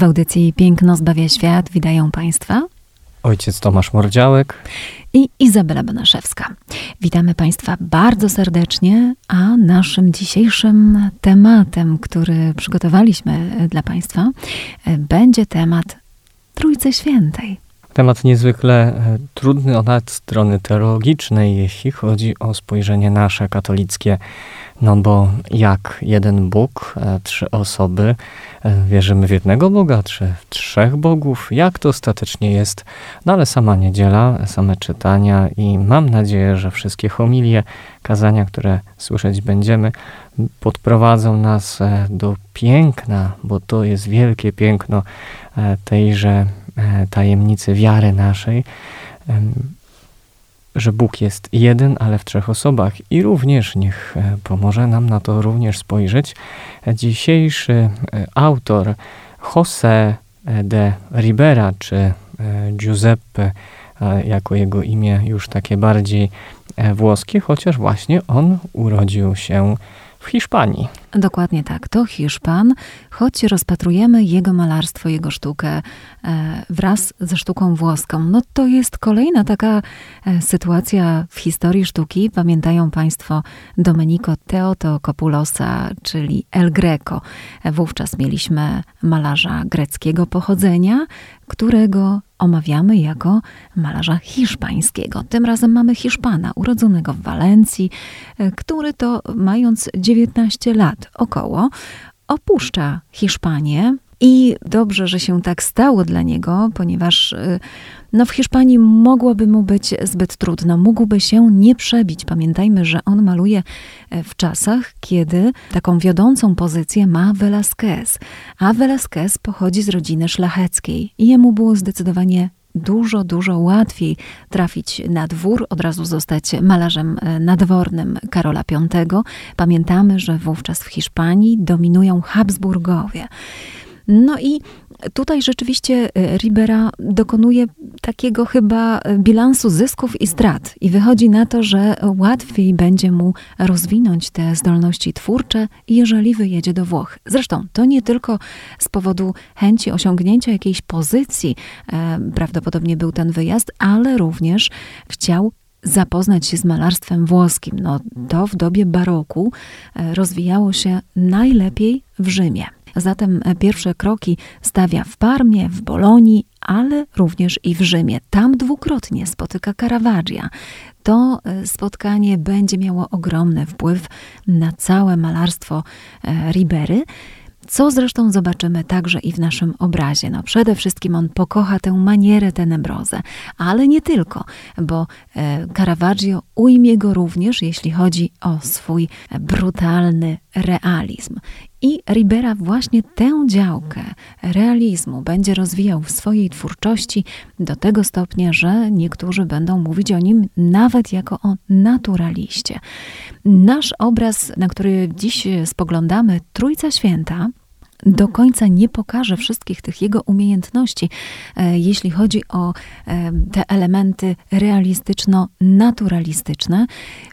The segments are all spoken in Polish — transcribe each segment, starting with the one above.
W audycji Piękno zbawia świat witają Państwa Ojciec Tomasz Mordziałek i Izabela Banaszewska. Witamy Państwa bardzo serdecznie, a naszym dzisiejszym tematem, który przygotowaliśmy dla Państwa, będzie temat Trójcy Świętej. Temat niezwykle e, trudny od strony teologicznej, jeśli chodzi o spojrzenie nasze katolickie, no bo jak jeden Bóg, e, trzy osoby, e, wierzymy w jednego Boga, czy w trzech Bogów, jak to ostatecznie jest, no ale sama niedziela, same czytania i mam nadzieję, że wszystkie homilie, kazania, które słyszeć będziemy, podprowadzą nas do piękna, bo to jest wielkie piękno tejże tajemnicy wiary naszej, że Bóg jest jeden, ale w trzech osobach i również niech e, pomoże nam na to również spojrzeć. Dzisiejszy e, autor José de Ribera, czy Giuseppe, jako jego imię już takie bardziej włoskie, chociaż właśnie on urodził się w Hiszpanii. Dokładnie tak, to Hiszpan, choć rozpatrujemy jego malarstwo, jego sztukę e, wraz ze sztuką włoską. No to jest kolejna taka e, sytuacja w historii sztuki. Pamiętają Państwo Domenico Teotokopulosa, czyli El Greco. E, wówczas mieliśmy malarza greckiego pochodzenia, którego omawiamy jako malarza hiszpańskiego. Tym razem mamy Hiszpana, urodzonego w Walencji, który to mając 19 lat około, opuszcza Hiszpanię. I dobrze, że się tak stało dla niego, ponieważ y, no, w Hiszpanii mogłoby mu być zbyt trudno, mógłby się nie przebić. Pamiętajmy, że on maluje e, w czasach, kiedy taką wiodącą pozycję ma Velázquez, a Velázquez pochodzi z rodziny szlacheckiej i jemu było zdecydowanie dużo, dużo łatwiej trafić na dwór, od razu zostać malarzem e, nadwornym Karola V. Pamiętamy, że wówczas w Hiszpanii dominują Habsburgowie. No i tutaj rzeczywiście e, Ribera dokonuje takiego chyba e, bilansu zysków i strat i wychodzi na to, że łatwiej będzie mu rozwinąć te zdolności twórcze, jeżeli wyjedzie do Włoch. Zresztą to nie tylko z powodu chęci osiągnięcia jakiejś pozycji e, prawdopodobnie był ten wyjazd, ale również chciał zapoznać się z malarstwem włoskim. No, to w dobie baroku rozwijało się najlepiej w Rzymie. Zatem e, pierwsze kroki stawia w Parmie, w Bolonii, ale również i w Rzymie. Tam dwukrotnie spotyka Caravaggia. To e, spotkanie będzie miało ogromny wpływ na całe malarstwo e, Ribery co zresztą zobaczymy także i w naszym obrazie. No, przede wszystkim on pokocha tę manierę tenebrozę, ale nie tylko, bo Caravaggio ujmie go również, jeśli chodzi o swój brutalny realizm. I Ribera właśnie tę działkę realizmu będzie rozwijał w swojej twórczości do tego stopnia, że niektórzy będą mówić o nim nawet jako o naturaliście. Nasz obraz, na który dziś spoglądamy, Trójca Święta, do końca nie pokaże wszystkich tych jego umiejętności, e, jeśli chodzi o e, te elementy realistyczno-naturalistyczne,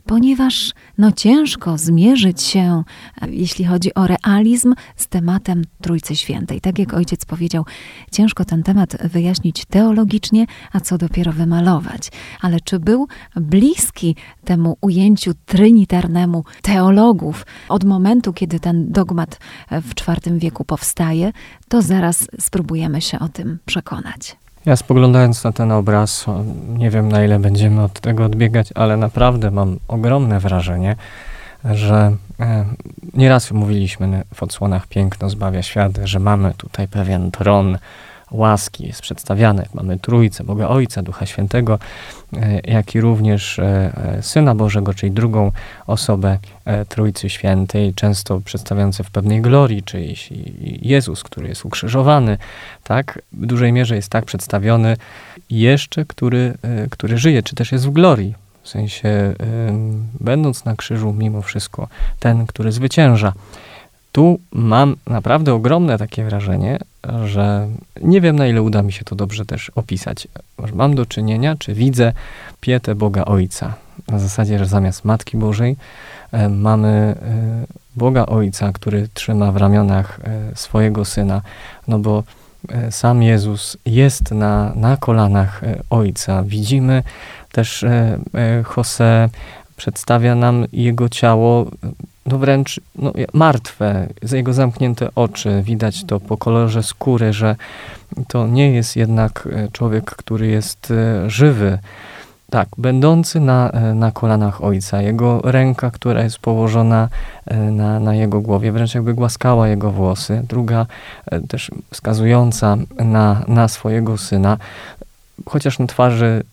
ponieważ no, ciężko zmierzyć się, e, jeśli chodzi o realizm, z tematem Trójcy Świętej. Tak jak ojciec powiedział, ciężko ten temat wyjaśnić teologicznie, a co dopiero wymalować. Ale czy był bliski temu ujęciu trinitarnemu teologów od momentu, kiedy ten dogmat w IV wieku powstaje, to zaraz spróbujemy się o tym przekonać. Ja spoglądając na ten obraz, nie wiem na ile będziemy od tego odbiegać, ale naprawdę mam ogromne wrażenie, że e, nieraz mówiliśmy w odsłonach Piękno zbawia świat, że mamy tutaj pewien tron łaski jest przedstawiane. Mamy Trójcę, Boga Ojca, Ducha Świętego, e, jak i również e, Syna Bożego, czyli drugą osobę Trójcy Świętej, często przedstawiające w pewnej glorii, czyli Jezus, który jest ukrzyżowany, tak? W dużej mierze jest tak przedstawiony jeszcze, który, który żyje, czy też jest w glorii. W sensie, będąc na krzyżu, mimo wszystko, ten, który zwycięża tu mam naprawdę ogromne takie wrażenie, że nie wiem na ile uda mi się to dobrze też opisać. Mam do czynienia, czy widzę pietę Boga Ojca. Na zasadzie, że zamiast Matki Bożej e, mamy e, Boga Ojca, który trzyma w ramionach e, swojego Syna, no bo sam Jezus jest na, na kolanach Ojca. Widzimy też Jose przedstawia nam jego ciało no wręcz no, martwe, jego zamknięte oczy. Widać to po kolorze skóry, że to nie jest jednak e, człowiek, który jest e, żywy. Tak, będący na, e, na kolanach ojca, jego ręka, która jest położona na, na jego głowie, wręcz jakby głaskała jego włosy, druga też wskazująca na, na swojego syna, chociaż na twarzy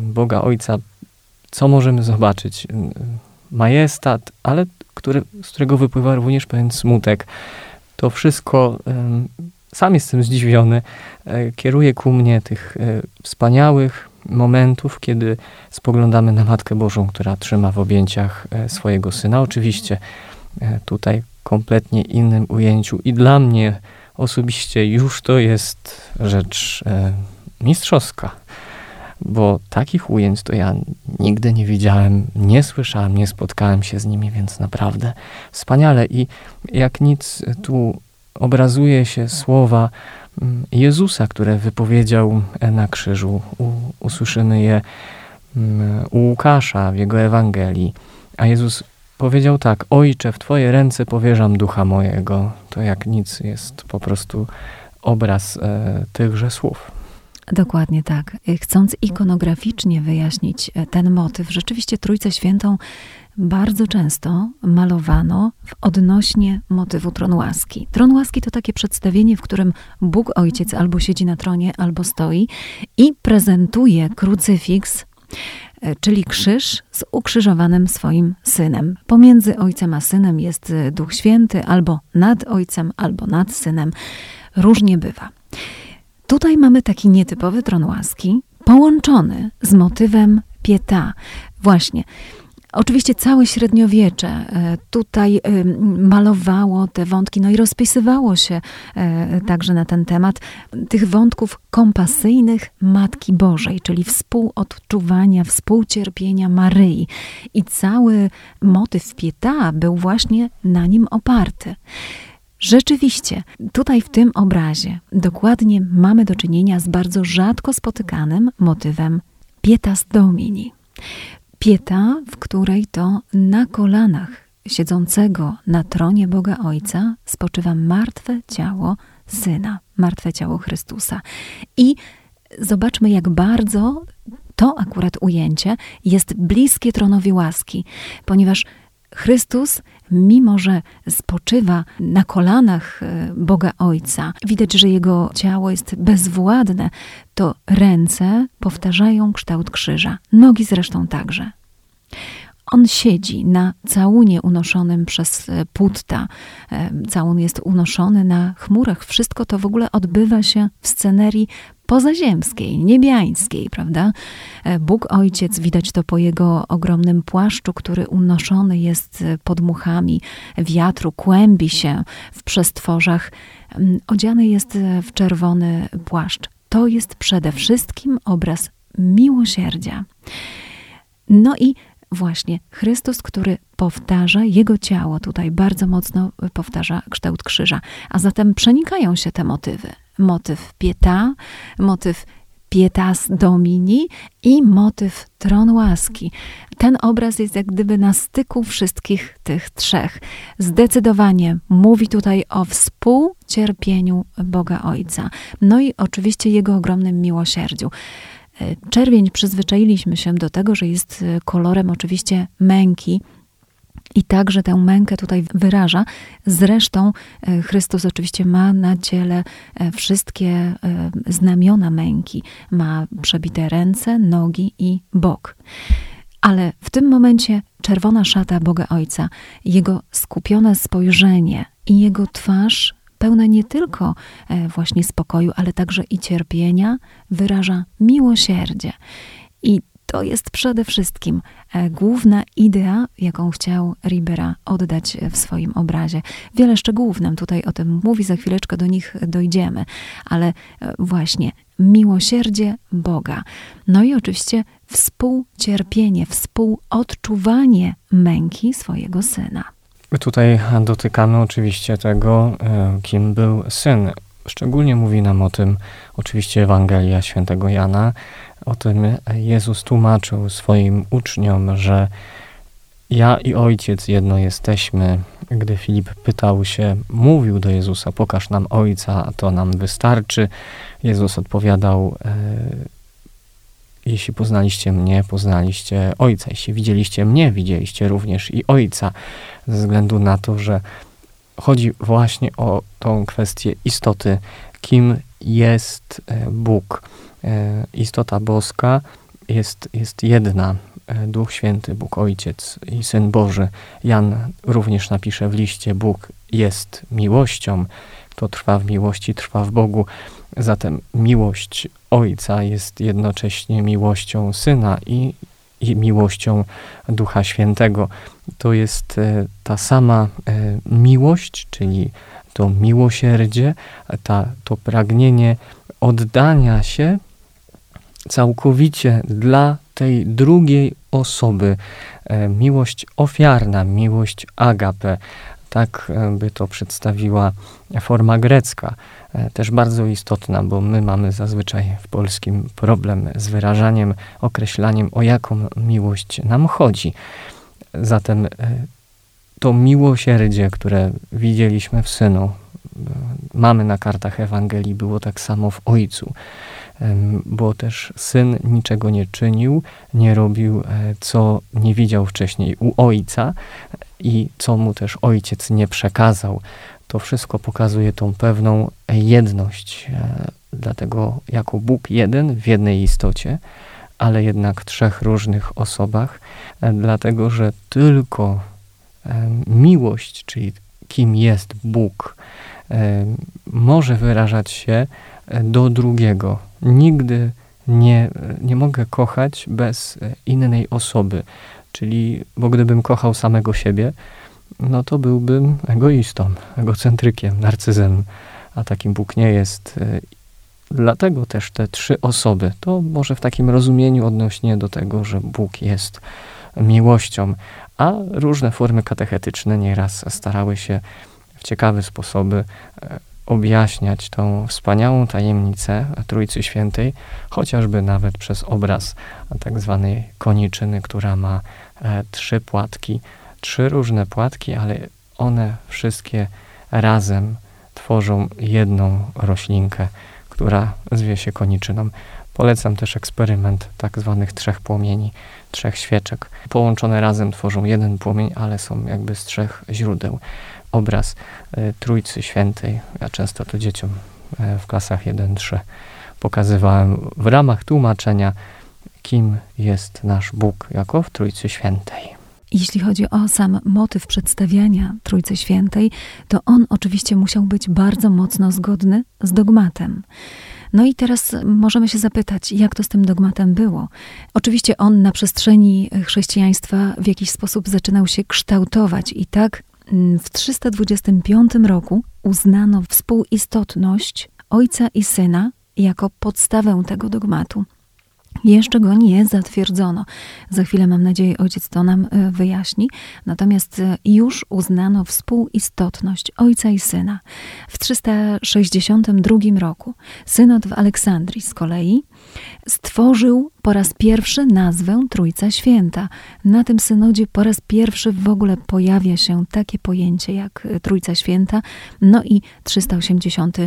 Boga Ojca, co możemy zobaczyć? Majestat, ale który, z którego wypływa również pewien smutek. To wszystko, sam jestem zdziwiony, e, kieruje ku mnie tych wspaniałych momentów, kiedy spoglądamy na Matkę Bożą, która trzyma w objęciach swojego syna. Oczywiście tutaj kompletnie innym ujęciu i dla mnie osobiście już to jest rzecz mistrzowska bo takich ujęć to ja nigdy nie widziałem, nie słyszałem, nie spotkałem się z nimi, więc naprawdę wspaniale. I jak nic tu obrazuje się słowa mm, Jezusa, które wypowiedział na krzyżu. Usłyszymy je mm, u Łukasza w jego Ewangelii. A Jezus powiedział tak: Ojcze, w Twoje ręce powierzam ducha mojego. To jak nic jest po prostu obraz e, tychże słów. Dokładnie tak. Chcąc ikonograficznie wyjaśnić e, ten motyw, rzeczywiście Trójcę Świętą bardzo często malowano w odnośnie motywu tron łaski. Tron łaski to takie przedstawienie, w którym Bóg Ojciec albo siedzi na tronie, albo stoi i prezentuje krucyfiks, e, czyli krzyż z ukrzyżowanym swoim synem. Pomiędzy ojcem a synem jest Duch Święty, albo nad ojcem, albo nad synem. Różnie bywa. Tutaj mamy taki nietypowy tron łaski, połączony z motywem pieta. Właśnie. Oczywiście całe średniowiecze e, tutaj e, malowało te wątki, no i rozpisywało się e, także na ten temat tych wątków kompasyjnych Matki Bożej, czyli współodczuwania, współcierpienia Maryi. I cały motyw pieta był właśnie na nim oparty. Rzeczywiście, tutaj w tym obrazie dokładnie mamy do czynienia z bardzo rzadko spotykanym motywem pietas domini. Pieta, w której to na kolanach siedzącego na tronie Boga Ojca spoczywa martwe ciało Syna, martwe ciało Chrystusa. I zobaczmy, jak bardzo to akurat ujęcie jest bliskie tronowi łaski, ponieważ Chrystus, mimo że spoczywa na kolanach e, Boga Ojca, widać, że jego ciało jest bezwładne, to ręce powtarzają kształt krzyża, nogi zresztą także. On siedzi na całunie unoszonym przez e, putta. E, całun jest unoszony na chmurach. Wszystko to w ogóle odbywa się w scenerii pozaziemskiej, niebiańskiej, prawda? E, Bóg Ojciec, widać to po jego ogromnym płaszczu, który unoszony jest pod muchami wiatru, kłębi się w przestworzach. Mm, odziany jest w czerwony płaszcz. To jest przede wszystkim obraz miłosierdzia. No i właśnie Chrystus, który powtarza, jego ciało tutaj bardzo mocno powtarza kształt krzyża. A zatem przenikają się te motywy. Motyw pieta, motyw pietas domini i motyw tron łaski. Ten obraz jest jak gdyby na styku wszystkich tych trzech. Zdecydowanie mówi tutaj o współcierpieniu Boga Ojca. No i oczywiście jego ogromnym miłosierdziu. E, czerwień przyzwyczailiśmy się do tego, że jest e, kolorem oczywiście męki, I także tę mękę tutaj wyraża. Zresztą e, Chrystus oczywiście ma na ciele e, wszystkie e, znamiona męki. Ma przebite ręce, nogi i bok. Ale w tym momencie czerwona szata Boga Ojca, jego skupione spojrzenie i jego twarz pełna nie tylko właśnie spokoju, ale także i cierpienia, wyraża miłosierdzie. I to jest przede wszystkim e, główna idea, jaką chciał Ribera oddać w swoim obrazie. Wiele szczegółów nam tutaj o tym mówi, za chwileczkę do nich dojdziemy, ale e, właśnie miłosierdzie Boga. No i oczywiście współcierpienie, współodczuwanie męki swojego syna. Tutaj dotykamy oczywiście tego, e, kim był syn. Szczególnie mówi nam o tym oczywiście Ewangelia świętego Jana, o tym Jezus tłumaczył swoim uczniom, że ja i Ojciec jedno jesteśmy. Gdy Filip pytał się, mówił do Jezusa, pokaż nam Ojca, a to nam wystarczy. Jezus odpowiadał, e, jeśli poznaliście mnie, poznaliście Ojca. Jeśli widzieliście mnie, widzieliście również i Ojca. Ze względu na to, że chodzi właśnie o tą kwestię istoty, kim jest e, Bóg. E, istota boska jest, jest jedna. E, Duch Święty, Bóg Ojciec i Syn Boży. Jan również napisze w liście: Bóg jest miłością. Kto trwa w miłości, trwa w Bogu. Zatem miłość Ojca jest jednocześnie miłością Syna i, i miłością Ducha Świętego. To jest ta sama miłość, czyli to miłosierdzie, ta, to pragnienie oddania się całkowicie dla tej drugiej osoby. E, miłość ofiarna, miłość agape. Tak e, by to przedstawiła forma grecka. E, też bardzo istotna, bo my mamy zazwyczaj w polskim problem z wyrażaniem, określaniem, o jaką miłość nam chodzi. Zatem to miłosierdzie, które widzieliśmy w Synu, mamy na kartach Ewangelii, było tak samo w Ojcu bo też syn niczego nie czynił, nie robił, e, co nie widział wcześniej u ojca i co mu też ojciec nie przekazał. To wszystko pokazuje tą pewną jedność, e, dlatego jako Bóg jeden w jednej istocie, ale jednak w trzech różnych osobach, e, dlatego że tylko miłość, czyli kim jest Bóg, może wyrażać się do drugiego. Nigdy nie, nie mogę kochać bez innej osoby. Czyli, bo gdybym kochał samego siebie, no to byłbym egoistą, egocentrykiem, narcyzem, a takim Bóg nie jest. Dlatego też te trzy osoby, to może w takim rozumieniu odnośnie do tego, że Bóg jest miłością, a różne formy katechetyczne nieraz starały się w ciekawe sposoby objaśniać tą wspaniałą tajemnicę Trójcy Świętej, chociażby nawet przez obraz tak zwanej koniczyny, która ma e, trzy płatki, trzy różne płatki, ale one wszystkie razem tworzą jedną roślinkę, która zwie się koniczyną. Polecam też eksperyment tak zwanych trzech płomieni, trzech świeczek. Połączone razem tworzą jeden płomień, ale są jakby z trzech źródeł obraz e, Trójcy Świętej. Ja często to dzieciom e, w klasach 1-3 pokazywałem w ramach tłumaczenia, kim jest nasz Bóg jako w Trójcy Świętej. Jeśli chodzi o sam motyw przedstawiania Trójcy Świętej, to on oczywiście musiał być bardzo mocno zgodny z dogmatem. No i teraz możemy się zapytać, jak to z tym dogmatem było. Oczywiście on na przestrzeni chrześcijaństwa w jakiś sposób zaczynał się kształtować i tak Mm, w 325 roku uznano współistotność Ojca i Syna jako podstawę tego dogmatu. Jeszcze go nie zatwierdzono. Za chwilę, mam nadzieję, ojciec to nam e, wyjaśni. Natomiast e, już uznano współistotność ojca i syna. W 362 roku synod w Aleksandrii z kolei stworzył po raz pierwszy nazwę Trójca Święta. Na tym synodzie po raz pierwszy w ogóle pojawia się takie pojęcie jak Trójca Święta. No i 380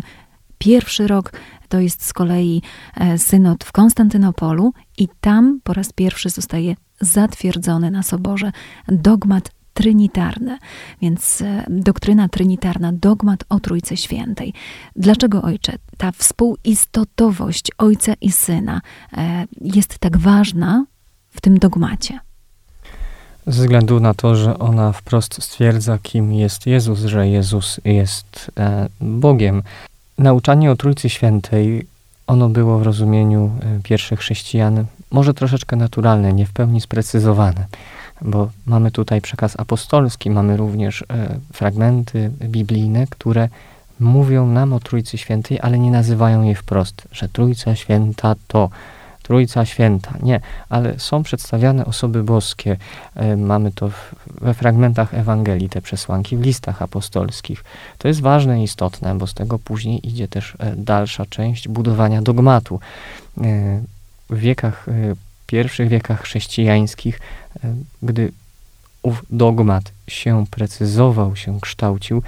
Pierwszy rok to jest z kolei e, synod w Konstantynopolu i tam po raz pierwszy zostaje zatwierdzony na soborze dogmat trinitarne, więc e, doktryna trinitarna, dogmat o Trójcy Świętej. Dlaczego, Ojcze, ta współistotowość Ojca i Syna e, jest tak ważna w tym dogmacie? Ze względu na to, że ona wprost stwierdza, kim jest Jezus, że Jezus jest Bogiem. Nauczanie o Trójcy Świętej, ono było w rozumieniu e, pierwszych chrześcijan może troszeczkę naturalne, nie w pełni sprecyzowane, bo mamy tutaj przekaz apostolski, mamy również e, fragmenty biblijne, które mówią nam o Trójcy Świętej, ale nie nazywają jej wprost, że Trójca Święta to Trójca Święta. Nie, ale są przedstawiane osoby boskie. E, mamy to w, we fragmentach Ewangelii, te przesłanki w listach apostolskich. To jest ważne i istotne, bo z tego później idzie też e, dalsza część budowania dogmatu. E, w wiekach, pierwszych wiekach chrześcijańskich, gdy ów dogmat się precyzował, się kształcił,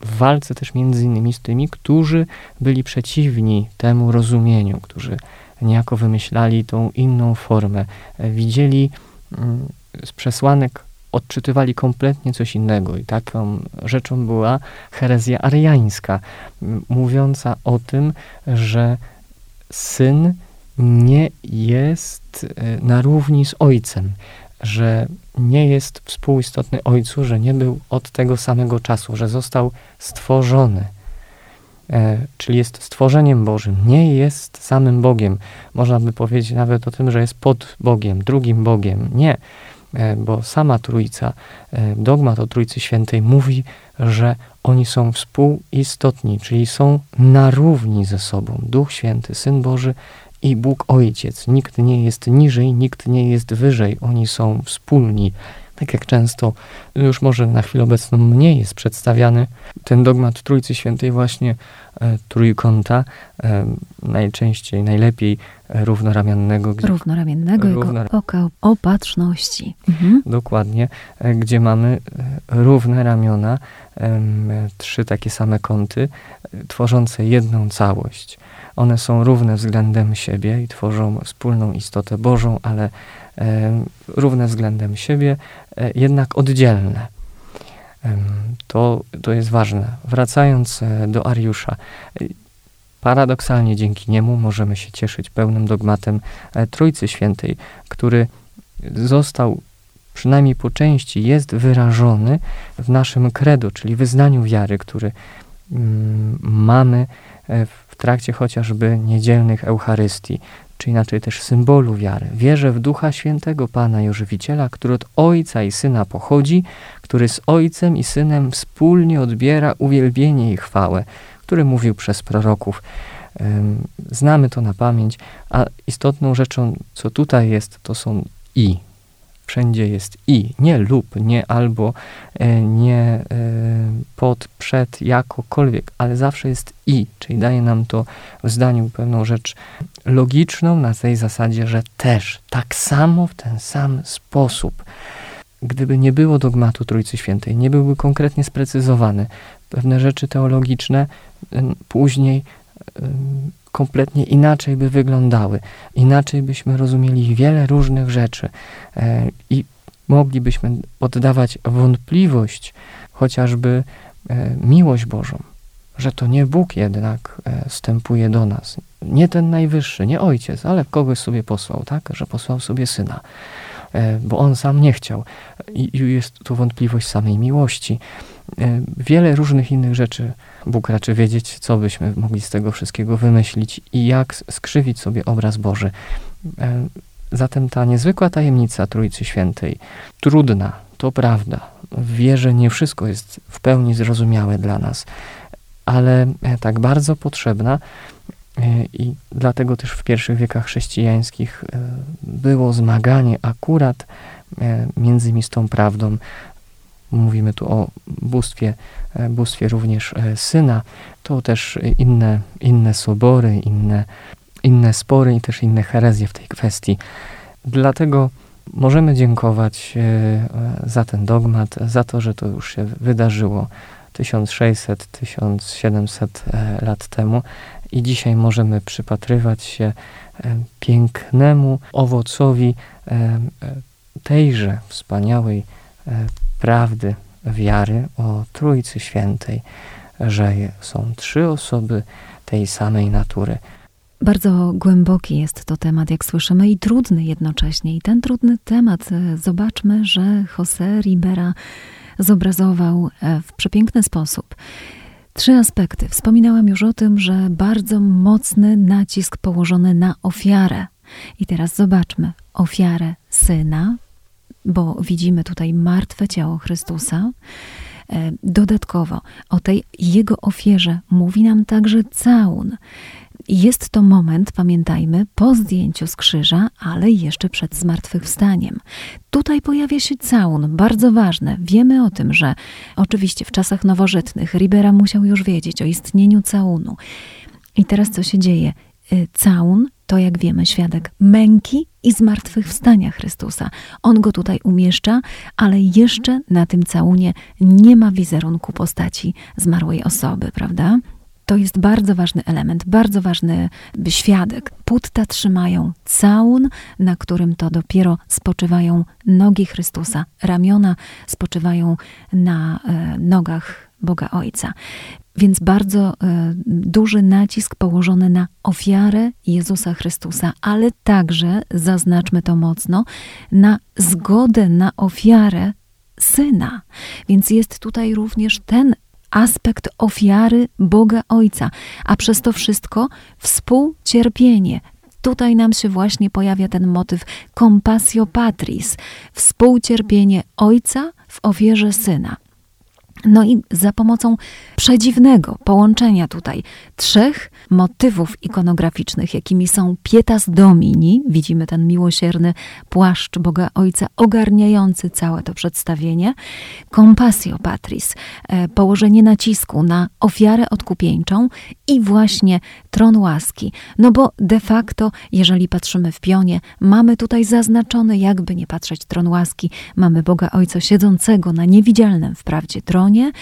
w walce też między innymi z tymi, którzy byli przeciwni temu rozumieniu, którzy niejako wymyślali tą inną formę. E, widzieli mm, z przesłanek, odczytywali kompletnie coś innego i taką rzeczą była herezja ariańska, mówiąca o tym, że syn nie jest e, na równi z ojcem, że nie jest współistotny ojcu, że nie był od tego samego czasu, że został stworzony czyli jest stworzeniem Bożym, nie jest samym Bogiem. Można by powiedzieć nawet o tym, że jest pod Bogiem, drugim Bogiem. Nie, e, bo sama Trójca, e, dogmat o Trójcy Świętej mówi, że oni są współistotni, czyli są na równi ze sobą. Duch Święty, Syn Boży i Bóg Ojciec. Nikt nie jest niżej, nikt nie jest wyżej. Oni są wspólni tak jak często już może na chwilę obecną mniej jest przedstawiany ten dogmat Trójcy Świętej właśnie e, trójkąta, e, najczęściej, najlepiej e, równoramiennego. Gdzie, równoramiennego równor... oka opatrzności. Mhm. Dokładnie, e, gdzie mamy e, równe ramiona, e, trzy takie same kąty, tworzące jedną całość. One są równe względem siebie i tworzą wspólną istotę Bożą, ale równe względem siebie, e, jednak oddzielne. To, to jest ważne. Wracając e, do Ariusza, e, paradoksalnie dzięki niemu możemy się cieszyć pełnym dogmatem Trójcy Świętej, który został przynajmniej po części jest wyrażony w naszym credo, czyli wyznaniu wiary, który mm, mamy w trakcie chociażby niedzielnych Eucharystii czy inaczej też symbolu wiary. Wierzę w Ducha Świętego Pana i Ożywiciela, który od Ojca i Syna pochodzi, który z Ojcem i Synem wspólnie odbiera uwielbienie i chwałę, który mówił przez proroków. Znamy to na pamięć, a istotną rzeczą, co tutaj jest, to są i. Wszędzie jest i, nie lub, nie albo, e, nie e, pod, przed, jakokolwiek, ale zawsze jest i, czyli daje nam to w zdaniu pewną rzecz logiczną na tej zasadzie, że też, tak samo, w ten sam sposób. Gdyby nie było dogmatu Trójcy Świętej, nie byłby konkretnie sprecyzowany, pewne rzeczy teologiczne później kompletnie inaczej by wyglądały, inaczej byśmy rozumieli wiele różnych rzeczy e, i moglibyśmy oddawać wątpliwość chociażby e, miłość Bożą, że to nie Bóg jednak e, stępuje do nas, nie ten najwyższy, nie ojciec, ale kogoś sobie posłał, tak, że posłał sobie syna, bo on sam nie chciał. I jest tu wątpliwość samej miłości. Wiele różnych innych rzeczy Bóg raczy wiedzieć, co byśmy mogli z tego wszystkiego wymyślić i jak skrzywić sobie obraz Boży. E, zatem ta niezwykła tajemnica Trójcy Świętej, trudna, to prawda. W wierze nie wszystko jest w pełni zrozumiałe dla nas, ale e, tak bardzo potrzebna e, i dlatego też w pierwszych wiekach chrześcijańskich było zmaganie akurat między z tą prawdą, mówimy tu o bóstwie, e, bóstwie również e, Syna, to też inne, inne sobory, inne, inne spory i też inne herezje w tej kwestii. Dlatego możemy dziękować e, za ten dogmat, za to, że to już się wydarzyło 1600-1700 lat temu i dzisiaj możemy przypatrywać się pięknemu owocowi tejże wspaniałej prawdy wiary o Trójcy Świętej, że są trzy osoby tej samej natury. Bardzo głęboki jest to temat, jak słyszymy, i trudny jednocześnie. I ten trudny temat, e, zobaczmy, że José Ribera zobrazował e, w przepiękny sposób. Trzy aspekty. Wspominałam już o tym, że bardzo mocny nacisk położony na ofiarę. I teraz zobaczmy ofiarę syna, bo widzimy tutaj martwe ciało Chrystusa. E, dodatkowo o tej jego ofierze mówi nam także całun. Jest to moment, pamiętajmy, po zdjęciu z krzyża, ale jeszcze przed zmartwychwstaniem. Tutaj pojawia się całun, bardzo ważne. Wiemy o tym, że oczywiście w czasach nowożytnych Ribera musiał już wiedzieć o istnieniu całunu. I teraz co się dzieje? Y, całun to, jak wiemy, świadek męki i zmartwychwstania Chrystusa. On go tutaj umieszcza, ale jeszcze na tym całunie nie ma wizerunku postaci zmarłej osoby, prawda? To jest bardzo ważny element, bardzo ważny świadek. Putta trzymają całun, na którym to dopiero spoczywają nogi Chrystusa. Ramiona spoczywają na e, nogach Boga Ojca. Więc bardzo e, duży nacisk położony na ofiarę Jezusa Chrystusa, ale także, zaznaczmy to mocno, na zgodę na ofiarę Syna. Więc jest tutaj również ten aspekt ofiary Boga Ojca, a przez to wszystko współcierpienie. Tutaj nam się właśnie pojawia ten motyw compassio patris, współcierpienie Ojca w ofierze Syna. No i za pomocą przedziwnego połączenia tutaj trzech motywów ikonograficznych, jakimi są Pietas Domini, widzimy ten miłosierny płaszcz Boga Ojca ogarniający całe to przedstawienie, Compassio Patris, e, położenie nacisku na ofiarę odkupieńczą i właśnie tron łaski. No bo de facto, jeżeli patrzymy w pionie, mamy tutaj zaznaczony, jakby nie patrzeć tron łaski, mamy Boga Ojca siedzącego na niewidzialnym wprawdzie tronie,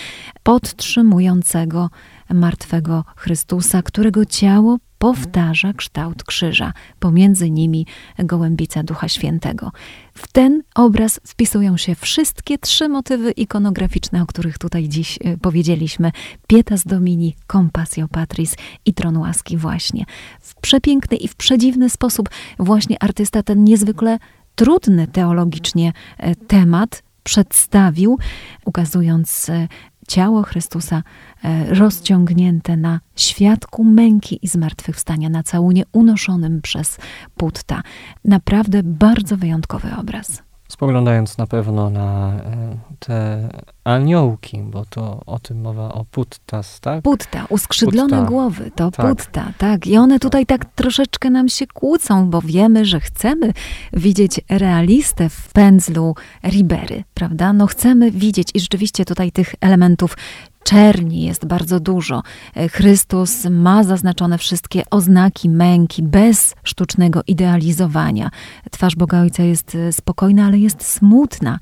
podtrzymującego martwego Chrystusa, którego ciało powtarza kształt krzyża, pomiędzy nimi gołębica Ducha Świętego. W ten obraz wpisują się wszystkie trzy motywy ikonograficzne, o których tutaj dziś e, powiedzieliśmy. Pietas Domini, Compassio Patris i Tron Łaski właśnie. W przepiękny i w przedziwny sposób właśnie artysta ten niezwykle trudny teologicznie e, temat przedstawił, ukazując e, ciało Chrystusa e, rozciągnięte na świadku męki i zmartwychwstania, na całunie unoszonym przez Putta. Naprawdę bardzo wyjątkowy obraz. Spoglądając na pewno na e, te aniołki, bo to o tym mowa o puttas, tak? Putta, uskrzydlone putta. głowy, to tak. putta, tak. I one tutaj tak troszeczkę nam się kłócą, bo wiemy, że chcemy widzieć realistę w pędzlu Ribery, prawda? No chcemy widzieć i rzeczywiście tutaj tych elementów czerni jest bardzo dużo. E, Chrystus ma zaznaczone wszystkie oznaki męki bez sztucznego idealizowania. Twarz Boga Ojca jest e, spokojna, ale jest smutna.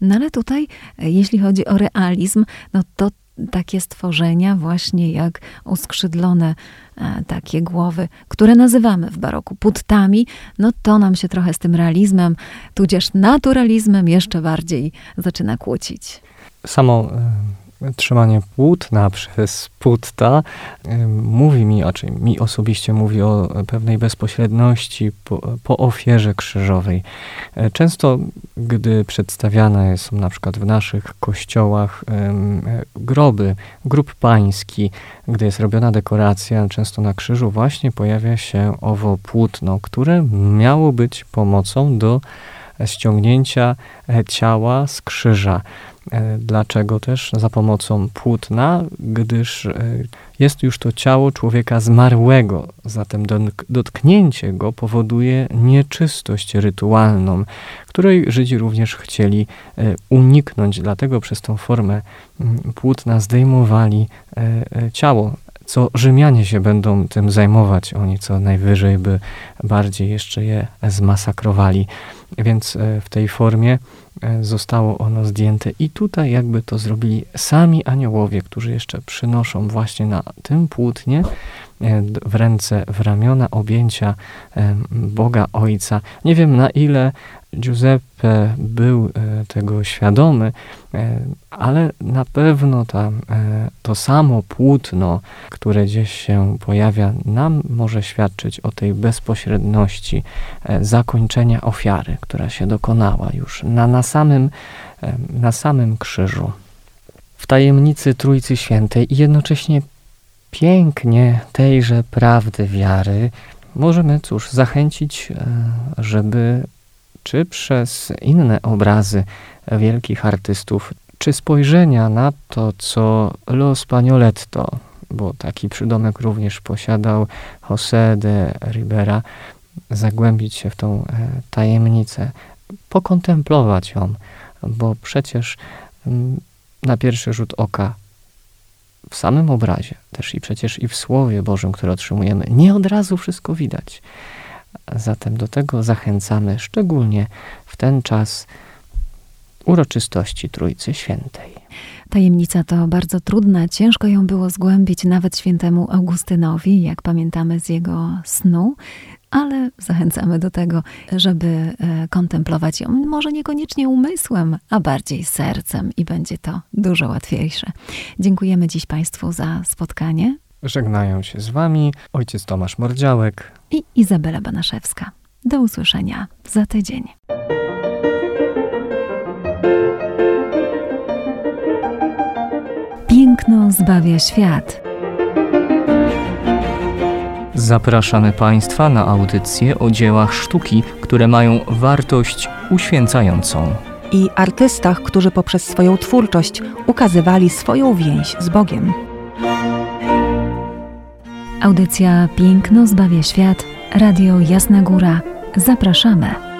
No ale tutaj, e, jeśli chodzi o realizm, no to takie stworzenia, właśnie jak uskrzydlone takie głowy, które nazywamy w baroku puttami, no to nam się trochę z tym realizmem, tudzież naturalizmem jeszcze bardziej zaczyna kłócić. Samo trzymanie płótna przez putta mówi mi, a czy mi osobiście mówi o pewnej bezpośredności po, po ofierze krzyżowej. E, często, gdy przedstawiane są na przykład w naszych kościołach groby, grób pański, gdy jest robiona dekoracja, często na krzyżu właśnie pojawia się owo płótno, które miało być pomocą do ściągnięcia e, ciała z krzyża. E, dlaczego też? Za pomocą płótna, gdyż e, jest już to ciało człowieka zmarłego, zatem dotknięcie go powoduje nieczystość rytualną, której Żydzi również chcieli uniknąć, dlatego przez tą formę płótna zdejmowali ciało co Rzymianie się będą tym zajmować. Oni co najwyżej by bardziej jeszcze je zmasakrowali. Więc e, w tej formie e, zostało ono zdjęte i tutaj jakby to zrobili sami aniołowie, którzy jeszcze przynoszą właśnie na tym płótnie e, w ręce, w ramiona objęcia Boga Ojca. Nie wiem na ile Giuseppe był e, tego świadomy, e, ale na pewno ta, e, to samo płótno, które gdzieś się pojawia, nam może świadczyć o tej bezpośredności zakończenia ofiary, która się dokonała już na, na, samym, na samym krzyżu. W tajemnicy Trójcy Świętej i jednocześnie pięknie tejże prawdy wiary możemy, cóż, zachęcić, żeby czy przez inne obrazy wielkich artystów, czy spojrzenia na to, co Lo Spagnoletto, bo taki przydomek również posiadał José de Ribera, zagłębić się w tą e, tajemnicę, pokontemplować ją, bo przecież mm, na pierwszy rzut oka w samym obrazie, też i przecież i w Słowie Bożym, które otrzymujemy, nie od razu wszystko widać. Zatem do tego zachęcamy szczególnie w ten czas uroczystości Trójcy Świętej. Tajemnica to bardzo trudna, ciężko ją było zgłębić nawet świętemu Augustynowi, jak pamiętamy z jego snu, ale zachęcamy do tego, żeby e, kontemplować ją może niekoniecznie umysłem, a bardziej sercem i będzie to dużo łatwiejsze. Dziękujemy dziś Państwu za spotkanie. Żegnają się z Wami ojciec Tomasz Mordziałek i Izabela Banaszewska. Do usłyszenia za tydzień. Piękno zbawia świat. Zapraszamy Państwa na audycje o dziełach sztuki, które mają wartość uświęcającą. I artystach, którzy poprzez swoją twórczość ukazywali swoją więź z Bogiem. Audycja Piękno zbawia świat. Radio Jasna Góra. Zapraszamy.